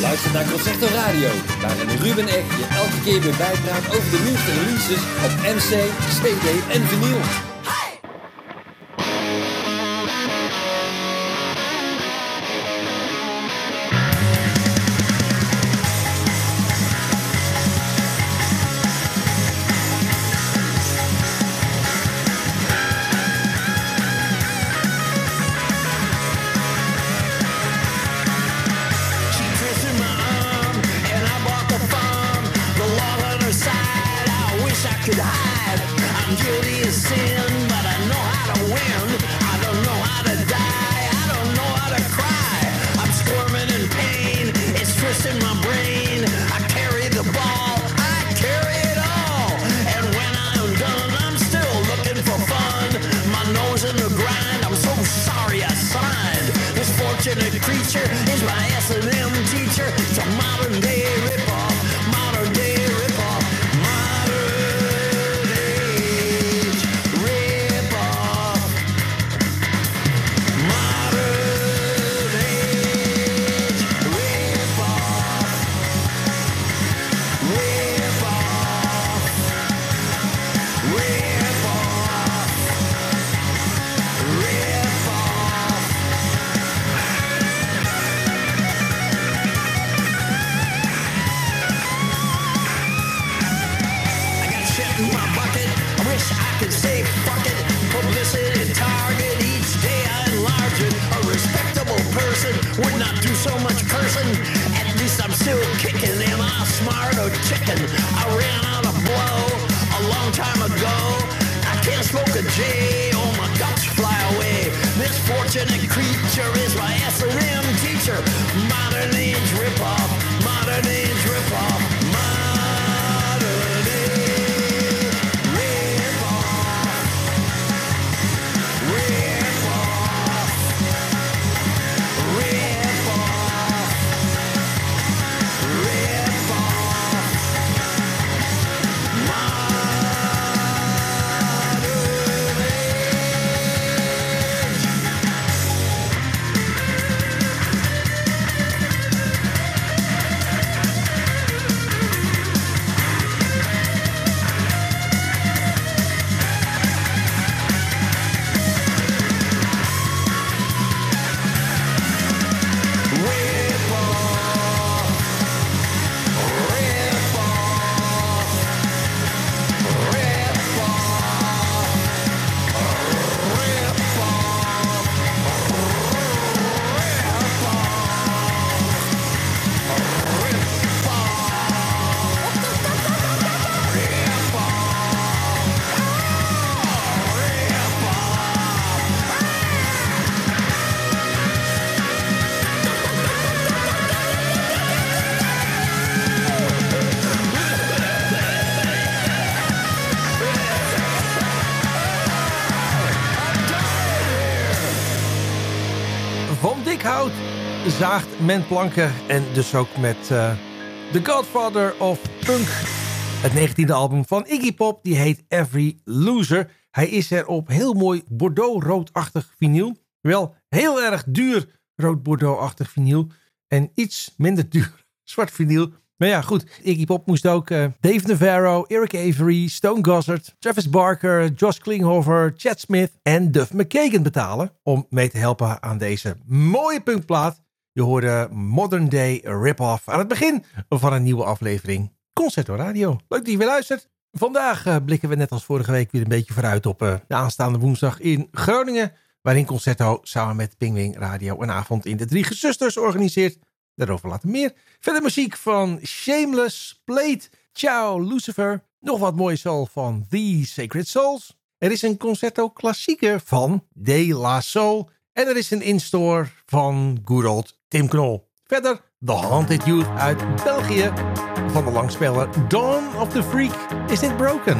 Luister naar Concerto Radio, waarin Ruben echt je elke keer weer bijpraat over de nieuwste releases op MC, CD en vinyl. Not do so much cursing. At least I'm still kicking. Am I smart or chicken? I ran out of blow a long time ago. I can't smoke a J or my guts fly away. This fortunate creature is my S&M teacher. Modern age ripoff. Zaagt men planken en dus ook met eh, The Godfather of Punk. Het 19e album van Iggy Pop, die heet Every Loser. Hij is er op heel mooi Bordeaux-roodachtig vinyl. Wel heel erg duur rood-Bordeaux-achtig vinyl. En iets minder duur zwart vinyl. Maar ja, goed. Iggy Pop moest ook eh, Dave Navarro, Eric Avery, Stone Gossard, Travis Barker, Josh Klinghoffer, Chad Smith en Duff McKagan betalen. Om mee te helpen aan deze mooie punkplaat. Je hoorde Modern Day Rip-Off aan het begin van een nieuwe aflevering Concerto Radio. Leuk dat je weer luistert. Vandaag eh, blikken we net als vorige week weer een beetje vooruit op eh, de aanstaande woensdag in Groningen. Waarin Concerto samen met Pingwing Radio een avond in de Drie Gezusters organiseert. Daarover later meer. Verder muziek van Shameless, Plate, Ciao, Lucifer. Nog wat mooie soul van The Sacred Souls. Er is een concerto klassieker van De La Soul. En er is een instore van good old Tim Knol. Verder The Haunted Youth uit België. Van de langspeler Dawn of the Freak is dit broken.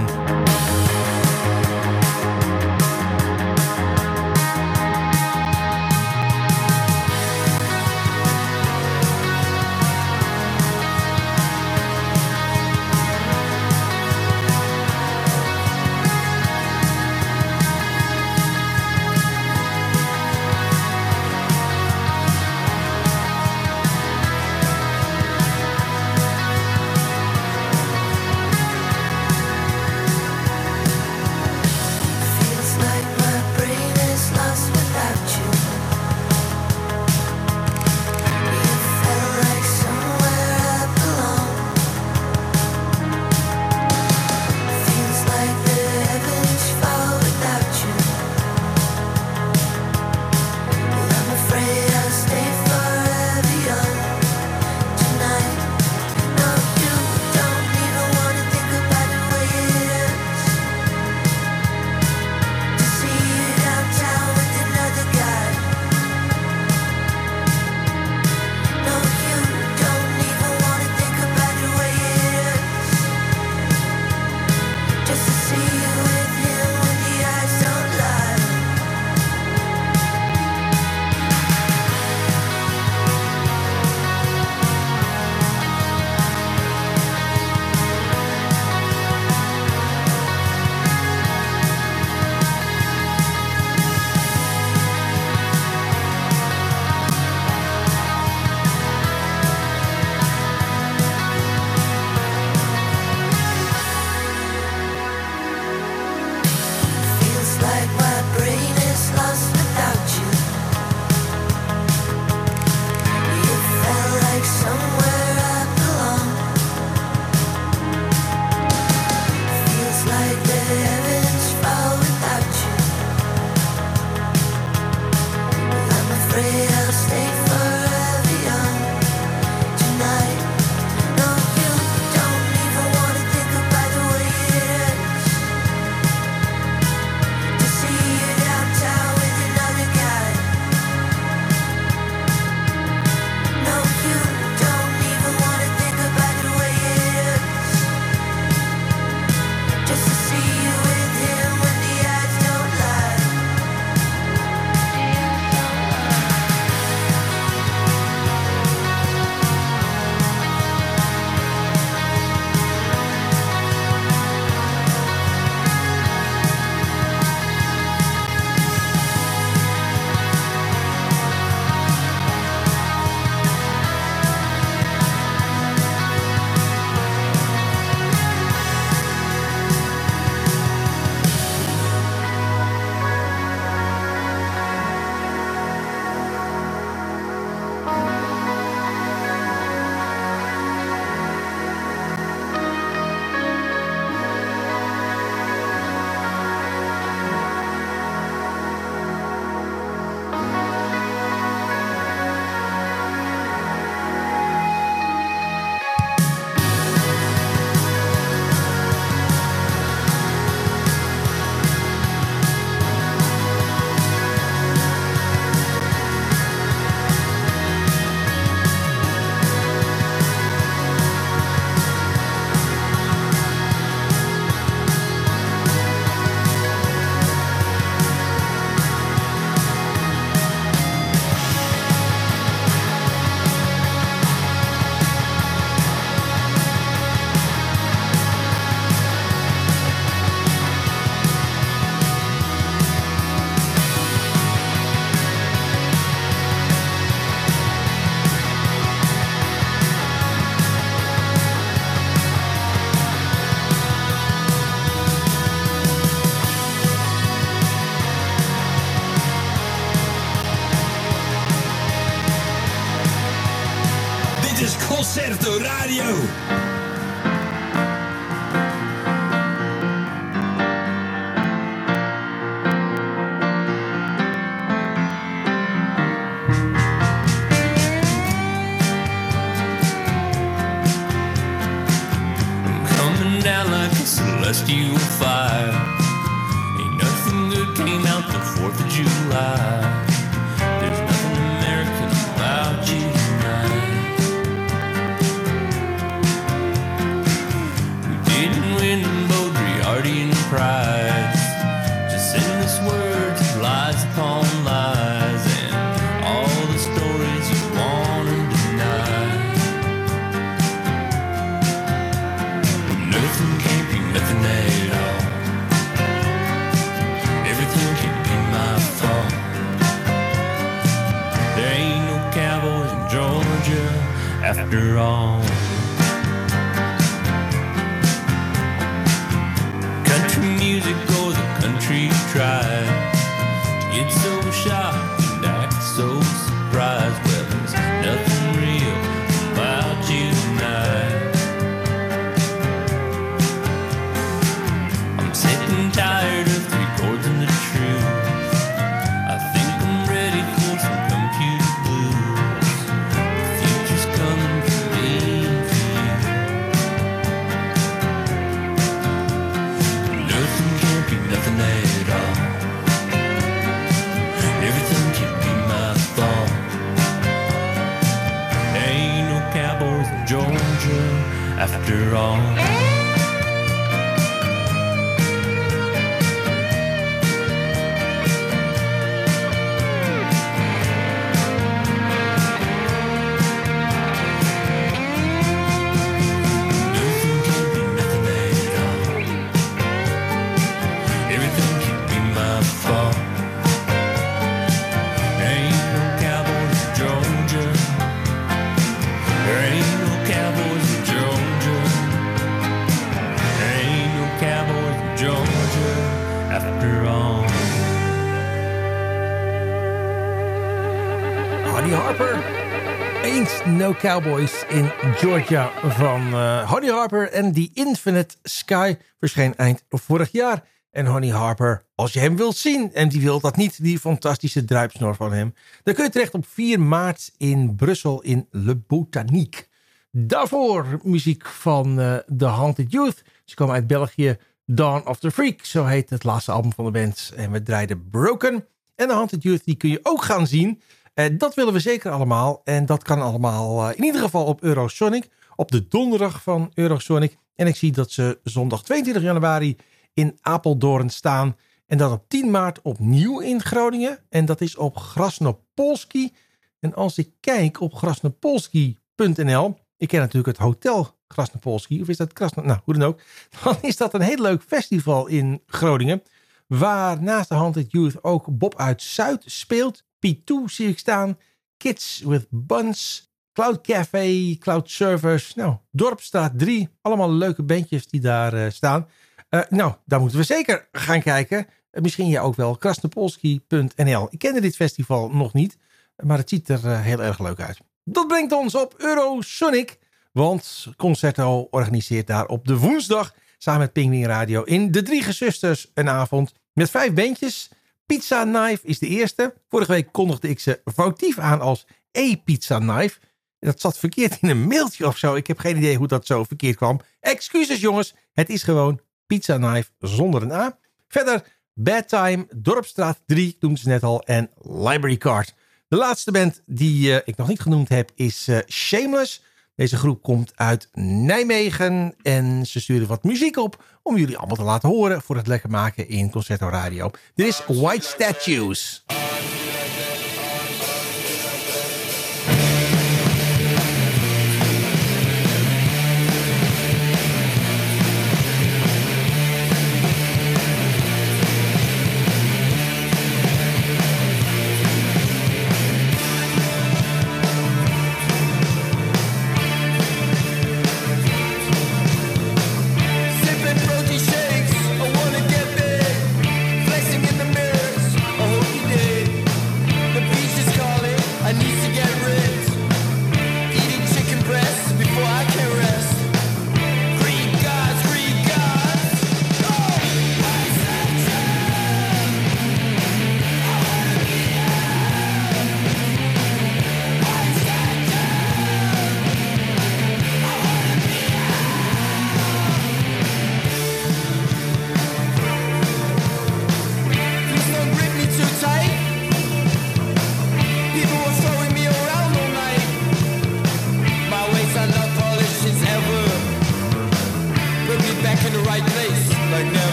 Cowboys in Georgia van uh, Honey Harper en The Infinite Sky verscheen eind vorig jaar. En Honey Harper, als je hem wilt zien en die wil dat niet, die fantastische druipsnor van hem, dan kun je terecht op 4 maart in Brussel in Le Botanique. Daarvoor muziek van uh, The Haunted Youth. Ze komen uit België. Dawn of the Freak, zo heet het laatste album van de band. En we draaiden Broken. En The Haunted Youth, die kun je ook gaan zien. En dat willen we zeker allemaal. En dat kan allemaal uh, in ieder geval op Eurosonic. Op de donderdag van Eurosonic. En ik zie dat ze zondag 22 januari in Apeldoorn staan. En dat op 10 maart opnieuw in Groningen. En dat is op Grasnopolski. En als ik kijk op grasnopolski.nl. Ik ken natuurlijk het hotel Grasnopolski. Of is dat Krasno... Nou, hoe dan ook. Dan is dat een heel leuk festival in Groningen. Waar naast de Haunted Youth ook Bob uit Zuid speelt. P2 zie ik staan. Kids with Buns. Cloud Café, Cloud Servers. Nou, Dorpstraat 3. Allemaal leuke bandjes die daar uh, staan. Uh, nou, daar moeten we zeker gaan kijken. Uh, misschien jij ook wel. Krasnopolski.nl Ik kende dit festival nog niet. Maar het ziet er heel erg leuk uit. Dat brengt ons op Eurosonic. Want Concerto organiseert daar op de woensdag... samen met Pingwing Radio in De Drie Gezusters een avond... met vijf bandjes... Pizza Knife is de eerste. Vorige week kondigde ik ze foutief aan als E-Pizza Knife. Dat zat verkeerd in een mailtje of zo. Ik heb geen idee hoe dat zo verkeerd kwam. Excuses jongens, het is gewoon Pizza Knife zonder een A. Verder Bad Time, Dorpstraat 3, noemden ze net al, en Library Card. De laatste band die uh, ik nog niet genoemd heb is uh, Shameless. Deze groep komt uit Nijmegen en ze sturen wat muziek op om jullie allemaal te laten horen voor het lekker maken in Concerto Radio. Dit is White Statues.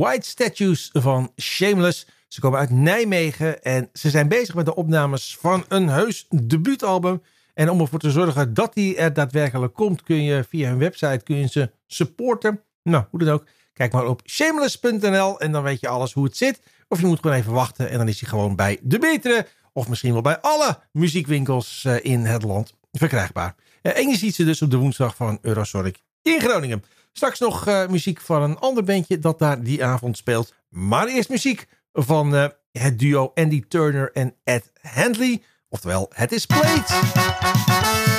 White Statues van Shameless. Ze komen uit Nijmegen en ze zijn bezig met de opnames van een heus debuutalbum. En om ervoor te zorgen dat die er daadwerkelijk komt, kun je via hun website kun je ze supporten. Nou, hoe dan ook. Kijk maar op shameless.nl en dan weet je alles hoe het zit. Of je moet gewoon even wachten en dan is hij gewoon bij de betere. Of misschien wel bij alle muziekwinkels eh, in het land verkrijgbaar. Eh, en je ziet ze dus op de woensdag van Eurosonic in Groningen. Straks nog uh, muziek van een ander bandje dat daar die avond speelt. Maar eerst muziek van uh, het duo Andy Turner en Ed Handley. Oftewel, het is Played.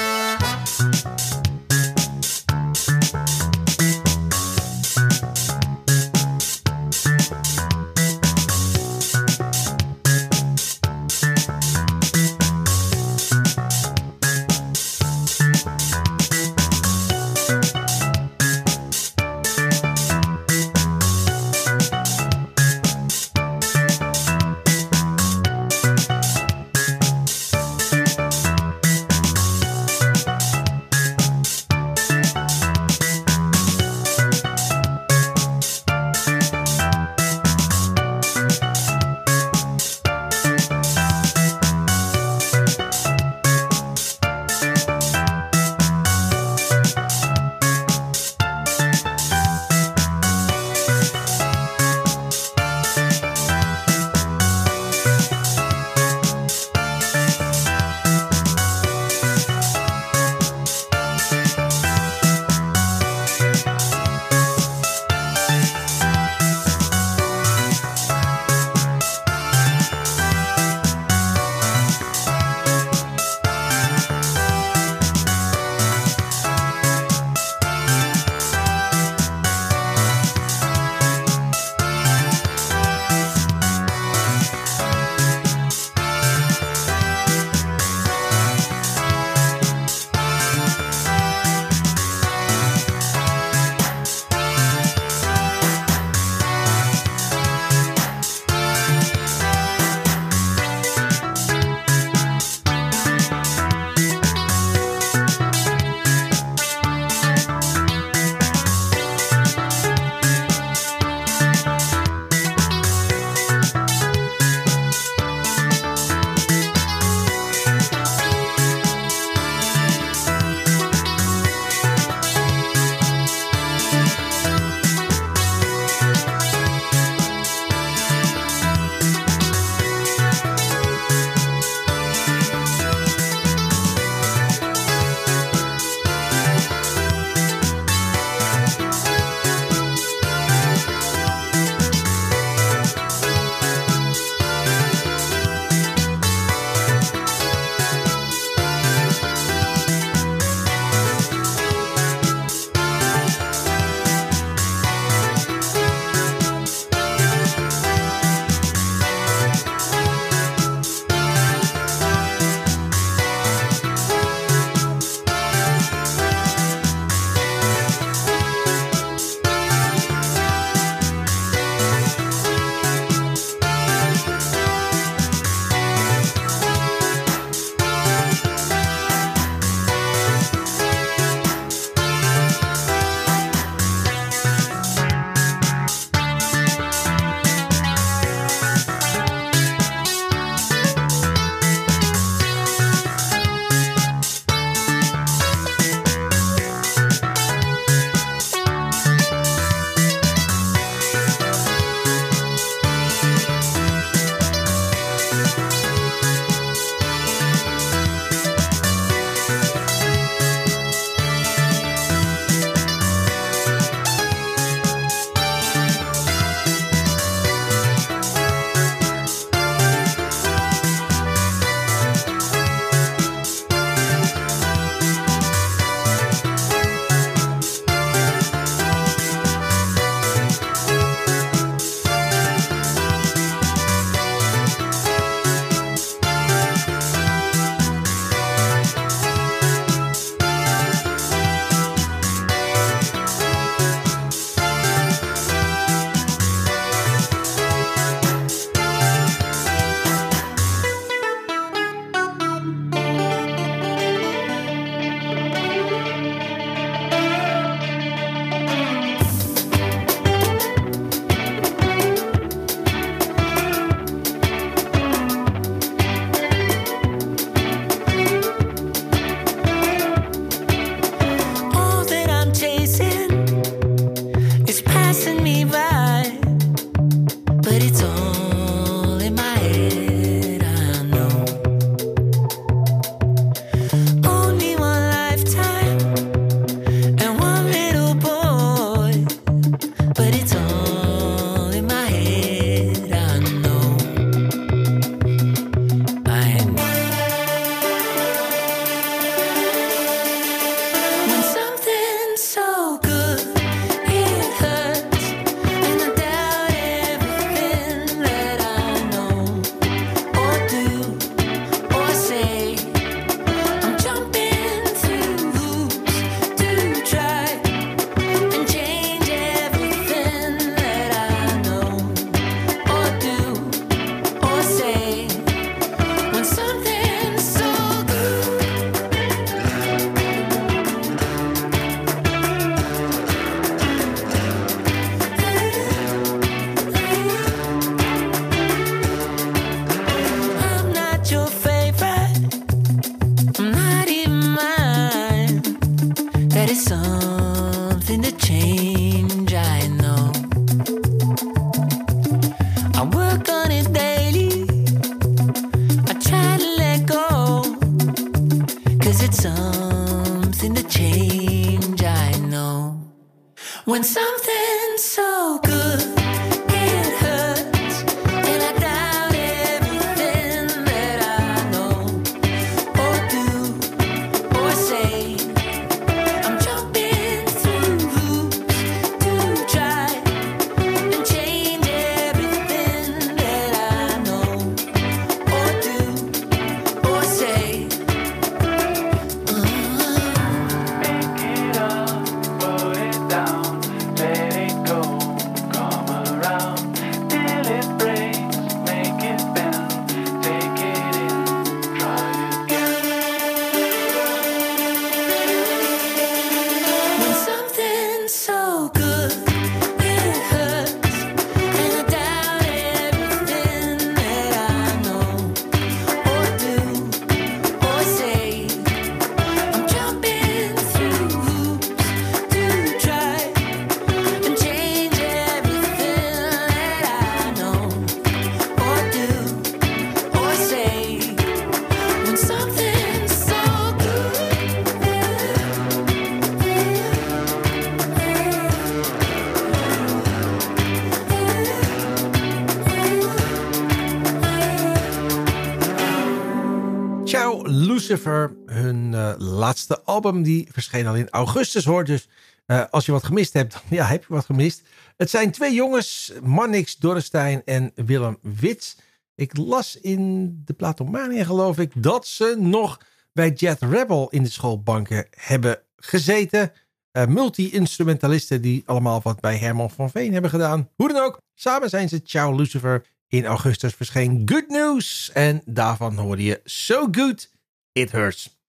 Lucifer, hun eh, laatste album, die verscheen al in augustus hoor. Dus eh, als je wat gemist hebt, dan ja, heb je wat gemist. Het zijn twee jongens, Mannix Dorrestein en Willem Wits. Ik las in de Platomania geloof ik dat ze nog bij Jet Rebel in de schoolbanken hebben gezeten. Eh, Multi-instrumentalisten die allemaal wat bij Herman van Veen hebben gedaan. Hoe dan ook, samen zijn ze Ciao Lucifer. In augustus verscheen Good News. En daarvan hoorde je So Good It Hurts.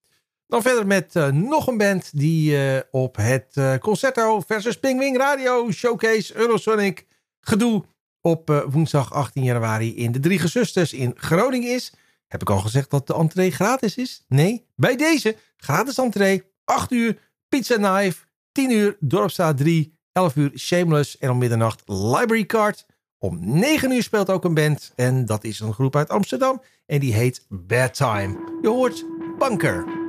Dan verder met eh, nog een band die eh, op het eh, Concerto versus Pingwing Radio Showcase Eurosonic gedoe op woensdag 18 januari in de Drie Gezusters in Groningen is. Heb ik al gezegd dat de entree gratis is? Nee, bij deze gratis entree, 8 uur Pizza Knife, 10 uur Dorpstraat 3, 11 uur Shameless en om middernacht Library Card. Om 9 uur speelt ook een band en dat is een groep uit Amsterdam en die heet Bad Time. Je hoort Bunker.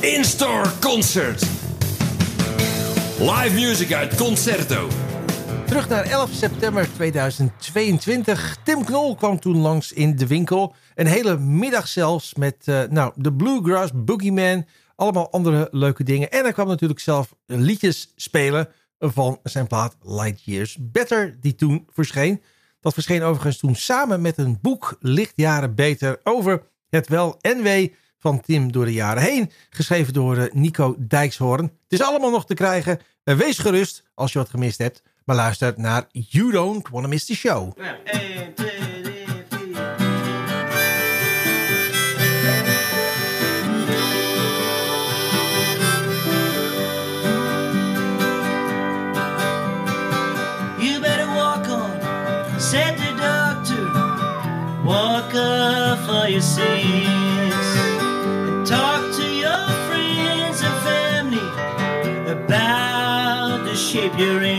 In-store concert. Live music uit Concerto. Terug naar 11 september 2022. Tim Knol kwam toen langs in de winkel. Een hele middag zelfs met eh, nou, de Bluegrass, Boogeyman. Allemaal andere leuke dingen. En hij kwam natuurlijk zelf liedjes spelen van zijn plaat Light Years Better. Die toen verscheen. Dat verscheen overigens toen samen met een boek Lichtjaren Beter over het wel en we van Tim door de jaren heen. Geschreven door eh, Nico Dijkshoorn. Het is allemaal nog te krijgen. Eh, wees gerust als je wat gemist hebt. Maar luister naar You Don't Wanna Miss the Show. Ja. Hey, hey. figuring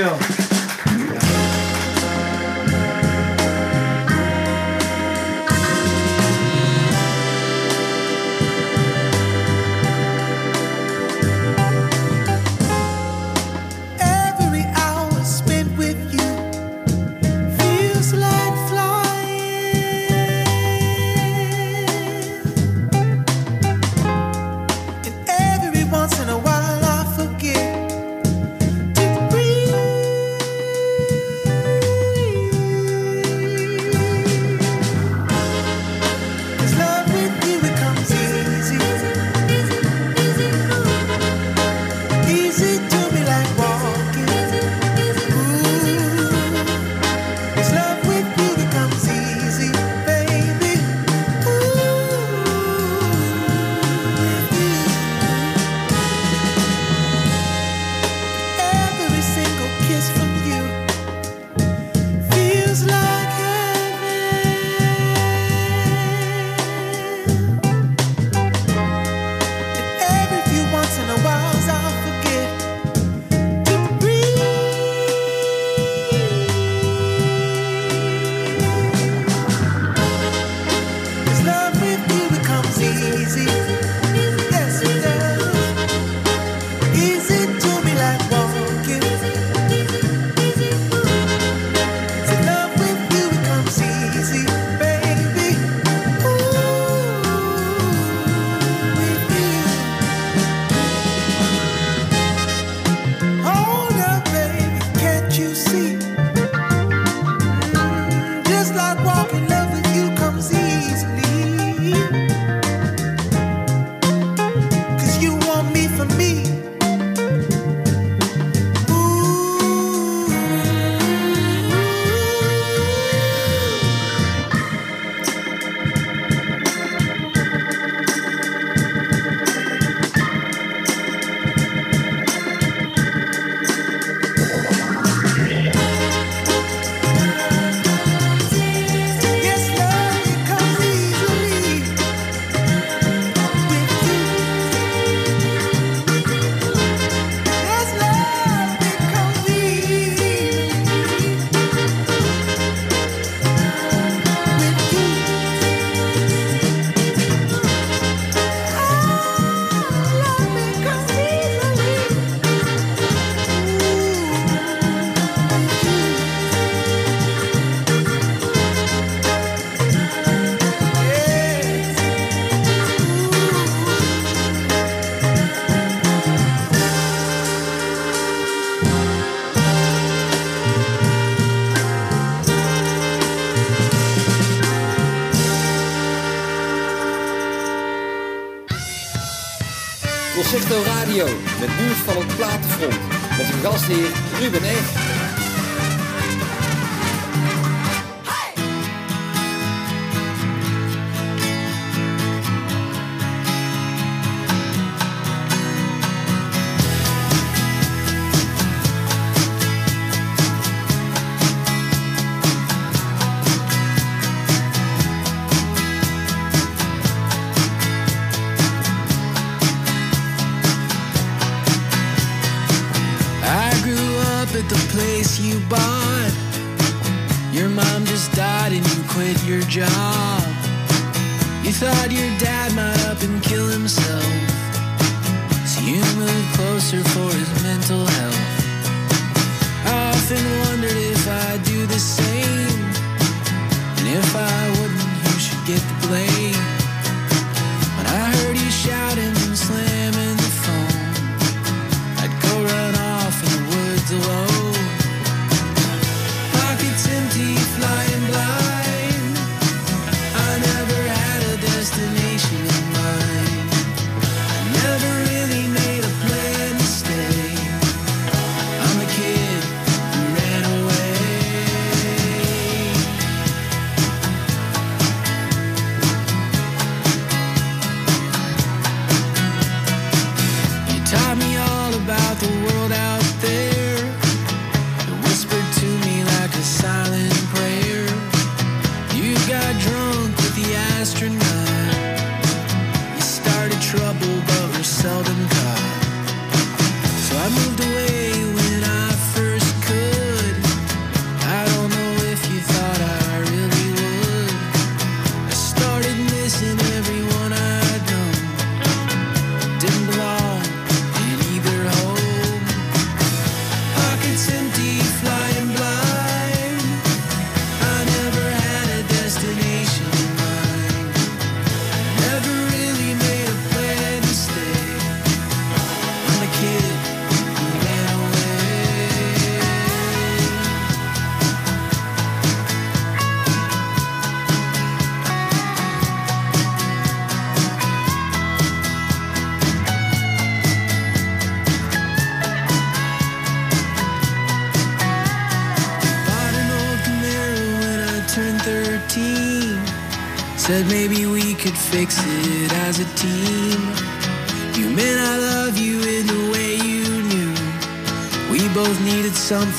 you. you bought. Your mom just died and you quit your job. You thought your dad might up and kill himself. So you moved closer for his mental health. I often wondered if I'd do the same. And if I wouldn't, who should get the blame?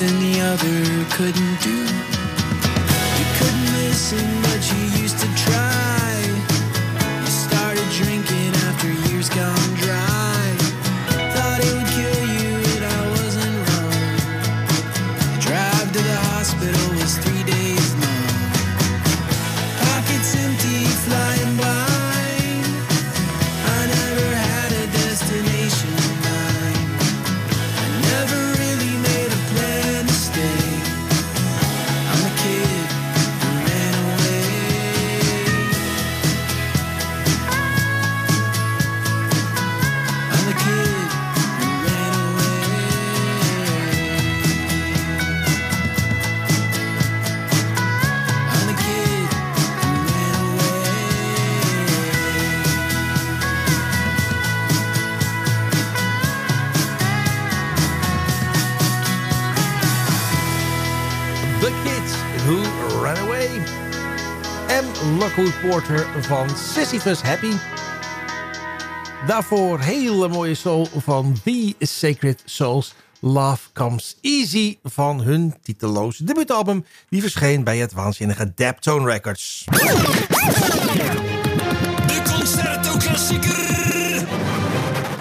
And the other couldn't do. M. Lockwood Porter van Sisyphus Happy. Daarvoor hele mooie soul van The Sacred Souls. Love Comes Easy van hun titeloze debuutalbum... die verscheen bij het waanzinnige Daptone Records. De Concerto Klassieker.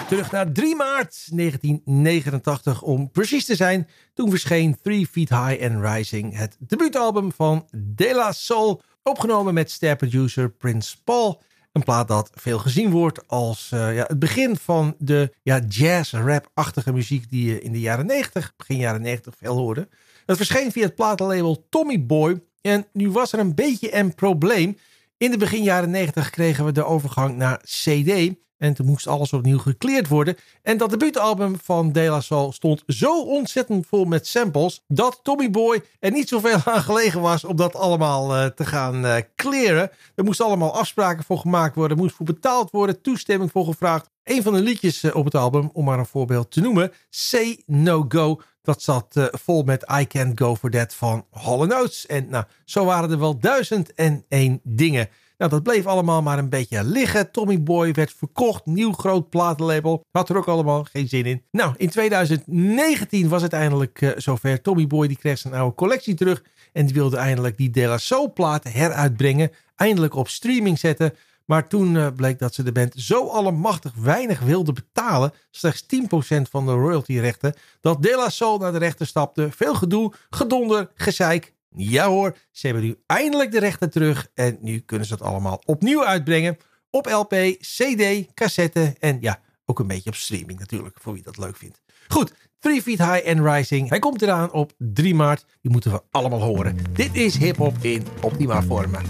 Terug naar 3 maart 1989 om precies te zijn. Toen verscheen Three Feet High and Rising, het debuutalbum van De La Soul, opgenomen met sterproducer Prince Paul. Een plaat dat veel gezien wordt als eh, ja, het begin van de ja, jazz-rap-achtige muziek die je in de jaren 90, begin jaren 90 veel hoorde. Het verscheen via het platenlabel Tommy Boy en nu was er een beetje een probleem. In de begin jaren 90 kregen we de overgang naar CD. En toen moest alles opnieuw gekleerd worden. En dat debuutalbum van De La Soul stond zo ontzettend vol met samples... dat Tommy Boy er niet zoveel aan gelegen was om dat allemaal eh, te gaan eh kleren. Er moesten allemaal afspraken voor gemaakt worden. Er moest voor betaald worden, toestemming voor gevraagd. Een van de liedjes eh, op het album, om maar een voorbeeld te noemen... Say No Go, dat zat vol met I Can't Go For That van Hall Notes. En nou, zo waren er wel duizend en één dingen... Nou, dat bleef allemaal maar een beetje liggen. Tommy Boy werd verkocht, nieuw groot platenlabel. Had er ook allemaal geen zin in. Nou, in 2019 was het eindelijk eh, zover. Tommy Boy die kreeg zijn oude collectie terug. En die wilde eindelijk die De La Soul platen heruitbrengen. Eindelijk op streaming zetten. Maar toen eh, bleek dat ze de band zo allemachtig weinig wilden betalen. Slechts 10% van de royaltyrechten. Dat De La Soul naar de rechter stapte. Veel gedoe, gedonder, gezeik. Ja hoor, ze hebben nu eindelijk de rechten terug en nu kunnen ze het allemaal opnieuw uitbrengen. Op LP, CD, cassette en ja, ook een beetje op streaming natuurlijk, voor wie dat leuk vindt. Goed, Three Feet High and Rising. Hij komt eraan op 3 maart. Die moeten we allemaal horen. Dit is hip-hop in optima forma.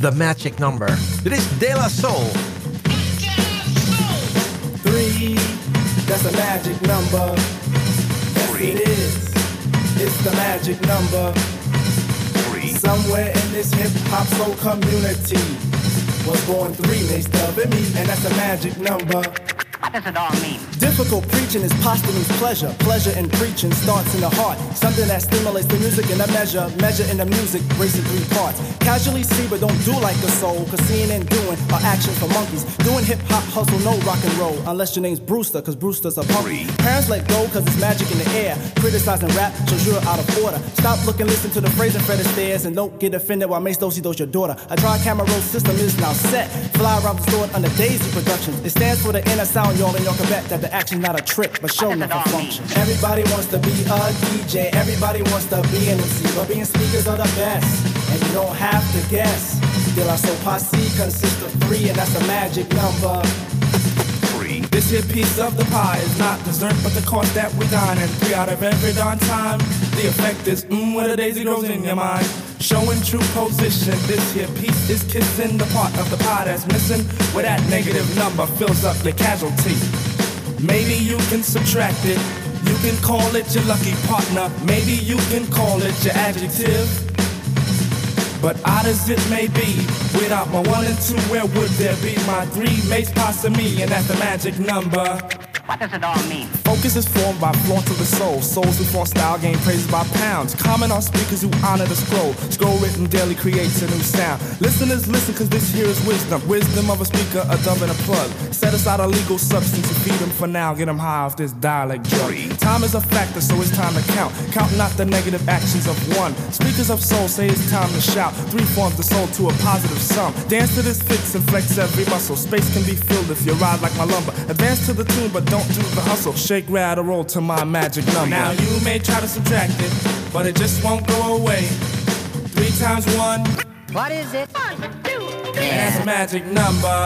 The Magic Number. Dit is De La Soul. Three, that's a magic number. Yes, is. The magic number. Somewhere in this hip hop soul community was born three next to me, and that's a magic number. What does it all mean? Difficult preaching is posthumous pleasure. Pleasure in preaching starts in the heart. Something that stimulates the music in a measure. Measure in the music, breaks in three parts. Casually see, but don't do like a soul. Cause seeing and doing are actions for monkeys. Doing hip hop hustle, no rock and roll. Unless your name's Brewster, cause Brewster's a punk. Parents let go, cause it's magic in the air. Criticizing rap shows you're out of order. Stop looking, listen to the phrase and Fred Astaire. And don't get offended while Mace Dosey does your daughter. A dry camera roll system is now set. Fly around the store under Daisy Productions. It stands for the inner sound, y'all, and y'all can bet that the action's not a trick, but show never all function. Everybody wants to be a DJ, everybody wants to be an MC, but being speakers are the best, and you don't have to guess. De La Soul Posse consists of three, and that's a magic number. This here piece of the pie is not dessert, but the cost that we dine. And three out of every darn time, the effect is mmm, where the daisy grows in your mind. Showing true position, this here piece is kissing the part of the pie that's missing, where that negative number fills up your casualty. Maybe you can subtract it. You can call it your lucky partner. Maybe you can call it your adjective. But odd as it may be, without my one and two, where would there be my three mates past me? And that's the magic number. What does it all mean? Focus is formed by flaunt of the soul. Souls who flaunt style gain praises by pounds. Comment on speakers who honor the scroll. Scroll written daily creates a new sound. Listeners listen cause this here is wisdom. Wisdom of a speaker, a dove and a plug. Set aside a legal substance to feed them for now. Get them high off this dialect drug. Time is a factor, so it's time to count. Count not the negative actions of one. Speakers of soul say it's time to shout. Three forms the soul to a positive sum. Dance to this fix and flex every muscle. Space can be filled if you ride like my lumber. Advance to the tune, but don't do the hustle. Shake, rattle, roll to my magic number. Now you may try to subtract it, but it just won't go away. Three times one, What is it? One, two, three. that's a magic number.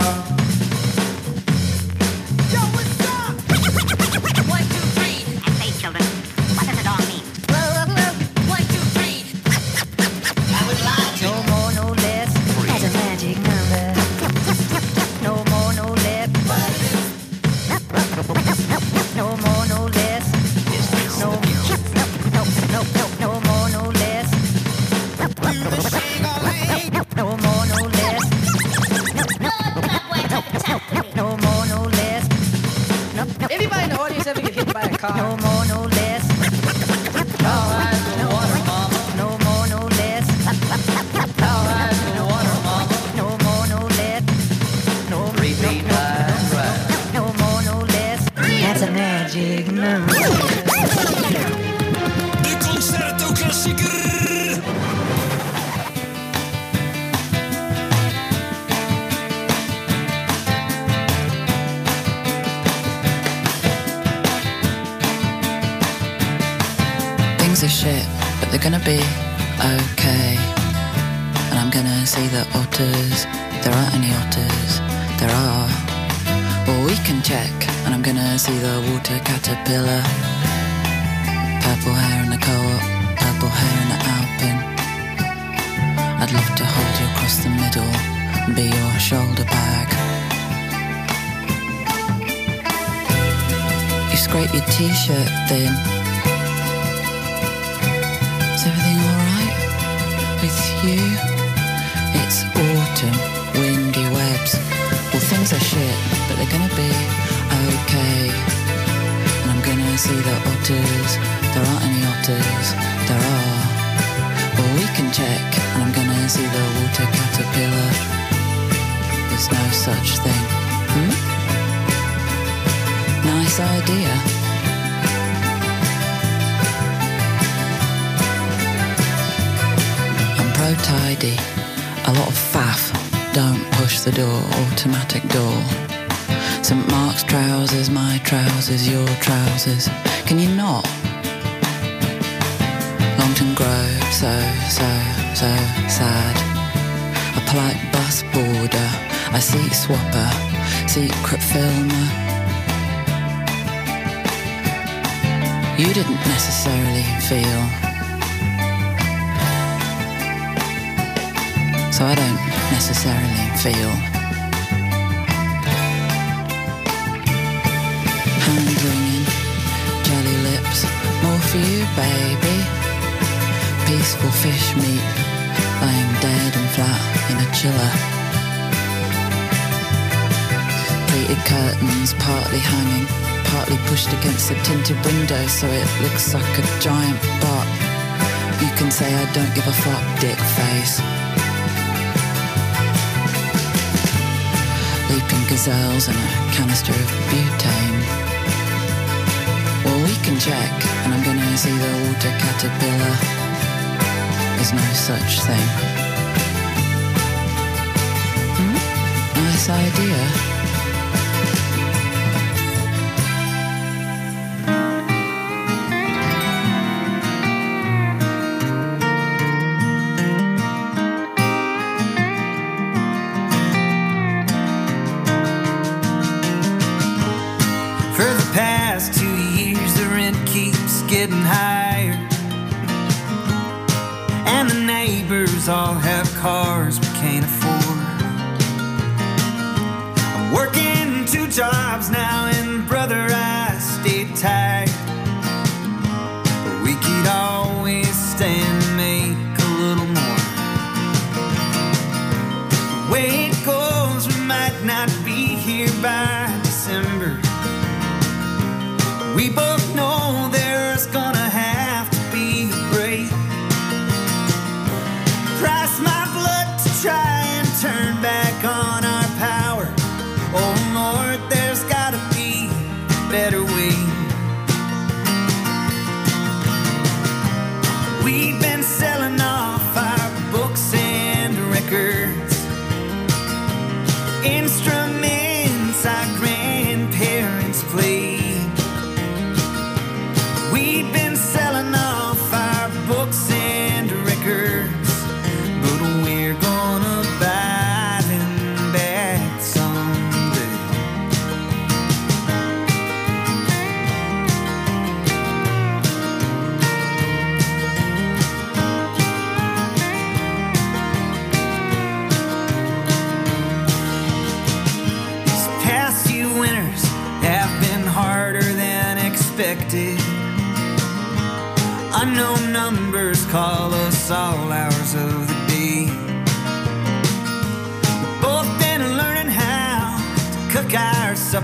A seat swapper, secret filmer. You didn't necessarily feel. So I don't necessarily feel. Hand wringing, jelly lips, more for you, baby. Peaceful fish meat, lying dead and flat in a chiller. Curtains partly hanging, partly pushed against the tinted window so it looks like a giant butt. You can say I don't give a fuck, dick face. Leaping gazelles and a canister of butane. Well, we can check, and I'm gonna see the water caterpillar. There's no such thing. Hmm? Nice idea. Getting higher. And the neighbors all have cars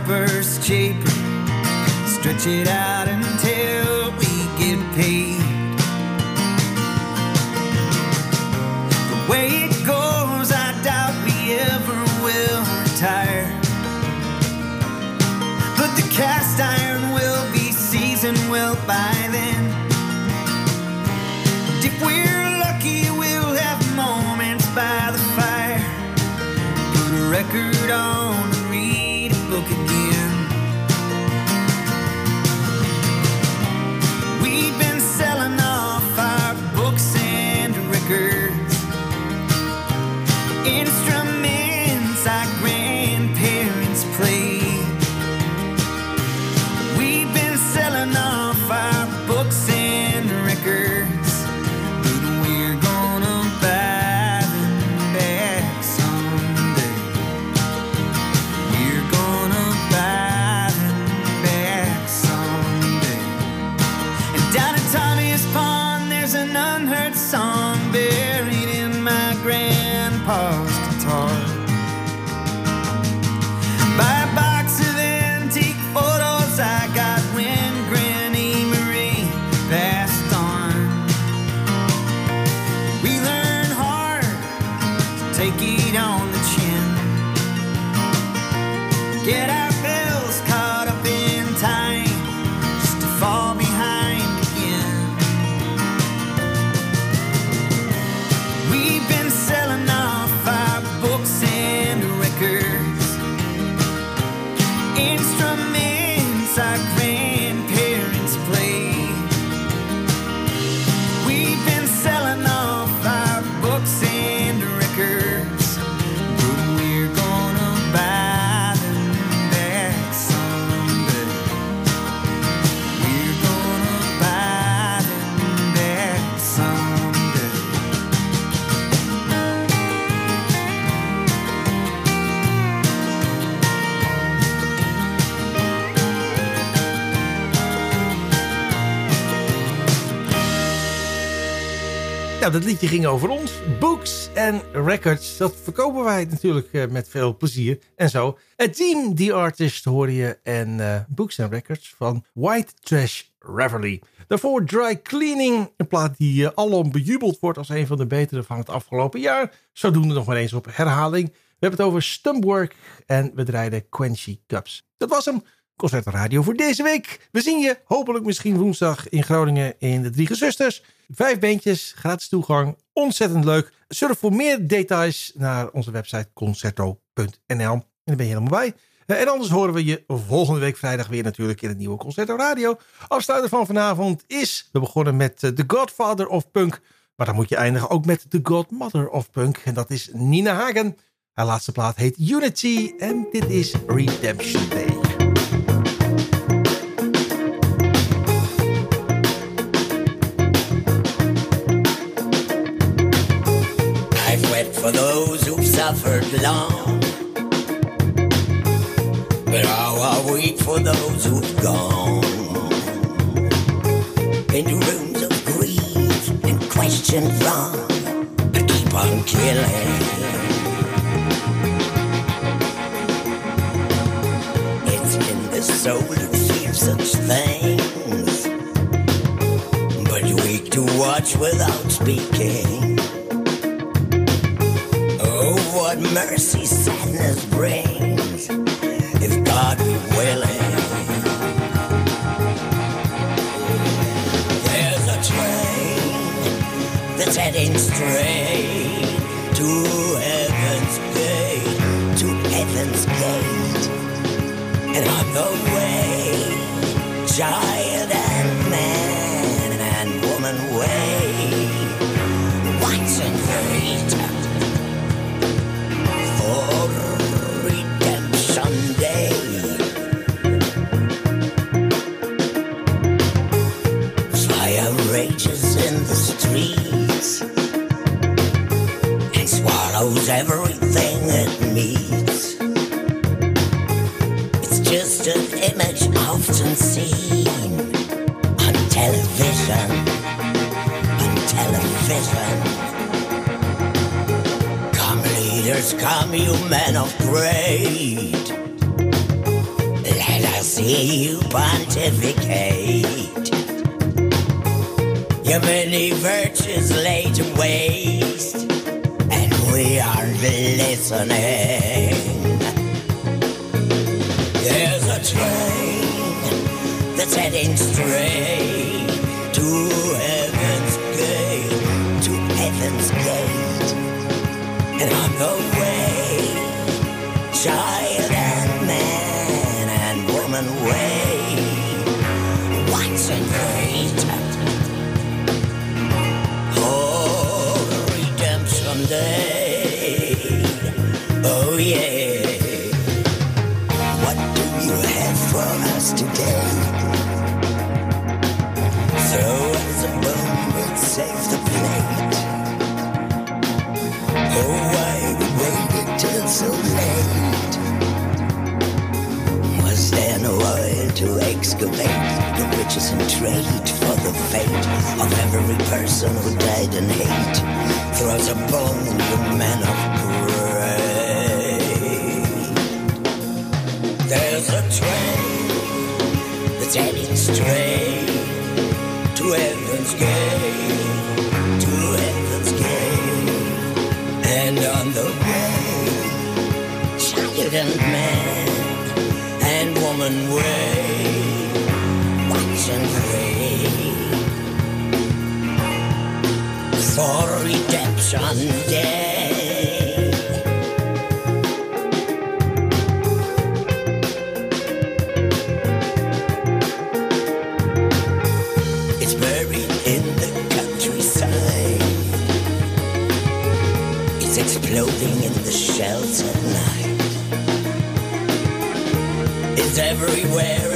suppers cheaper. Stretch it out until we get paid. The way it goes, I doubt we ever will retire. But the cast iron will be seasoned well by then. And if we're lucky, we'll have moments by the fire. Put a record on look again Nou, dat liedje ging over ons. Books and Records. Dat verkopen wij natuurlijk eh, met veel plezier. En zo. Het team, The Artist, hoor je. En eh, Books and Records van White Trash Reveille. Daarvoor Dry Cleaning. Een plaat die uh, alom bejubeld wordt als een van de betere van het afgelopen jaar. Zodoende nog maar eens op herhaling. We hebben het over Stumpwork. En we draaiden Quenchy Cups. Dat was hem. Concert Radio voor deze week. We zien je hopelijk misschien woensdag in Groningen in de Drie Gezusters. Vijf beentjes, gratis toegang, ontzettend leuk. Surf voor meer details naar onze website concerto.nl. En dan ben je helemaal bij. Eh, En anders horen we je volgende week vrijdag weer natuurlijk in het nieuwe Concerto Radio. Afsluiter van vanavond is, we begonnen met eh, The Godfather of Punk. Maar dan moet je eindigen ook met The Godmother of Punk. En dat is Nina Hagen. Haar laatste plaat heet Unity en dit is Redemption Day. Suffered long. But how I wait for those who've gone into rooms of grief and question wrong, but keep on killing. It's in the soul to feel such things, but weak to watch without speaking. What mercy sadness brings, if God be willing. There's a train that's heading straight to heaven's gate, to heaven's gate. And on the Come leaders, come you men of great. Let us hear you pontificate. Your many virtues laid waste, and we are listening. There's a train that's heading straight to excavate the riches and trade for the fate of every person who died in hate? Throws a bone, you man of great. There's a train that's heading straight to heaven's gate, to heaven's gate. And on the way, child and man human way. Watch and pray for redemption day. It's buried in the countryside. It's exploding in the shells everywhere.